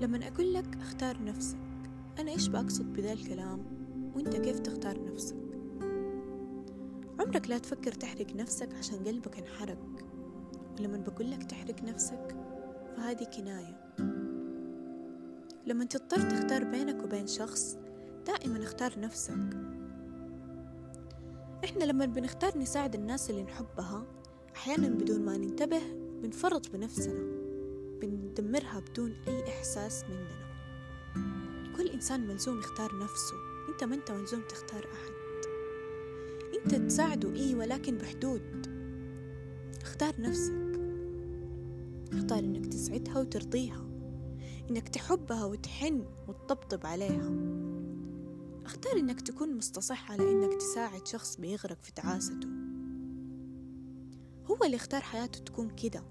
لما أقول لك اختار نفسك. أنا إيش بقصد بذا الكلام؟ وإنت كيف تختار نفسك؟ عمرك لا تفكر تحرق نفسك عشان قلبك انحرق. ولما بقول لك تحرق نفسك فهذه كناية. لما تضطر تختار بينك وبين شخص دائما اختار نفسك. إحنا لما بنختار نساعد الناس اللي نحبها أحيانا بدون ما ننتبه بنفرط بنفسنا. بندمرها بدون أي إحساس مننا. كل إنسان ملزوم يختار نفسه. أنت ما أنت ملزوم تختار أحد. أنت تساعده إيه ولكن بحدود. اختار نفسك. اختار إنك تسعدها وترضيها. إنك تحبها وتحن وتطبطب عليها. اختار إنك تكون مستصح على إنك تساعد شخص بيغرق في تعاسته. هو اللي اختار حياته تكون كده.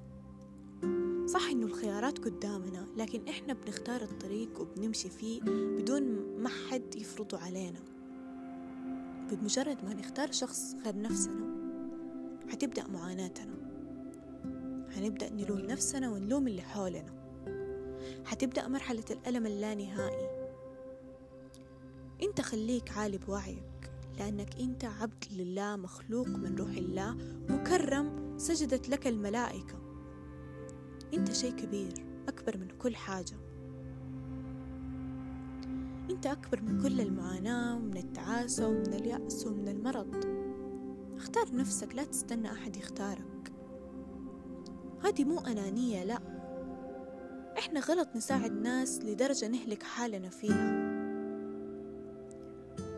صح إنه الخيارات قدامنا لكن إحنا بنختار الطريق وبنمشي فيه بدون ما حد يفرضه علينا. بمجرد ما نختار شخص غير نفسنا حتبدأ معاناتنا. حنبدأ نلوم نفسنا ونلوم اللي حولنا. حتبدأ مرحلة الألم اللانهائي. إنت خليك عالي بوعيك لأنك إنت عبد لله مخلوق من روح الله مكرم سجدت لك الملائكة. أنت شيء كبير أكبر من كل حاجة. أنت أكبر من كل المعاناة ومن التعاسة ومن اليأس ومن المرض. اختار نفسك لا تستنى أحد يختارك. هذه مو أنانية لا. إحنا غلط نساعد ناس لدرجة نهلك حالنا فيها.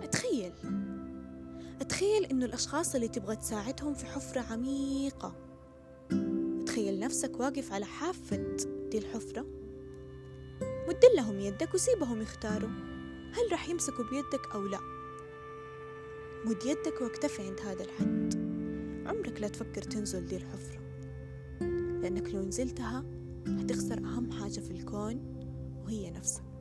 أتخيل. أتخيل إنه الأشخاص اللي تبغى تساعدهم في حفرة عميقة. تخيل نفسك واقف على حافة دي الحفرة. مد لهم يدك وسيبهم يختاروا. هل راح يمسكوا بيدك أو لا؟ مد يدك واكتفي عند هذا الحد. عمرك لا تفكر تنزل دي الحفرة. لأنك لو نزلتها هتخسر أهم حاجة في الكون وهي نفسك.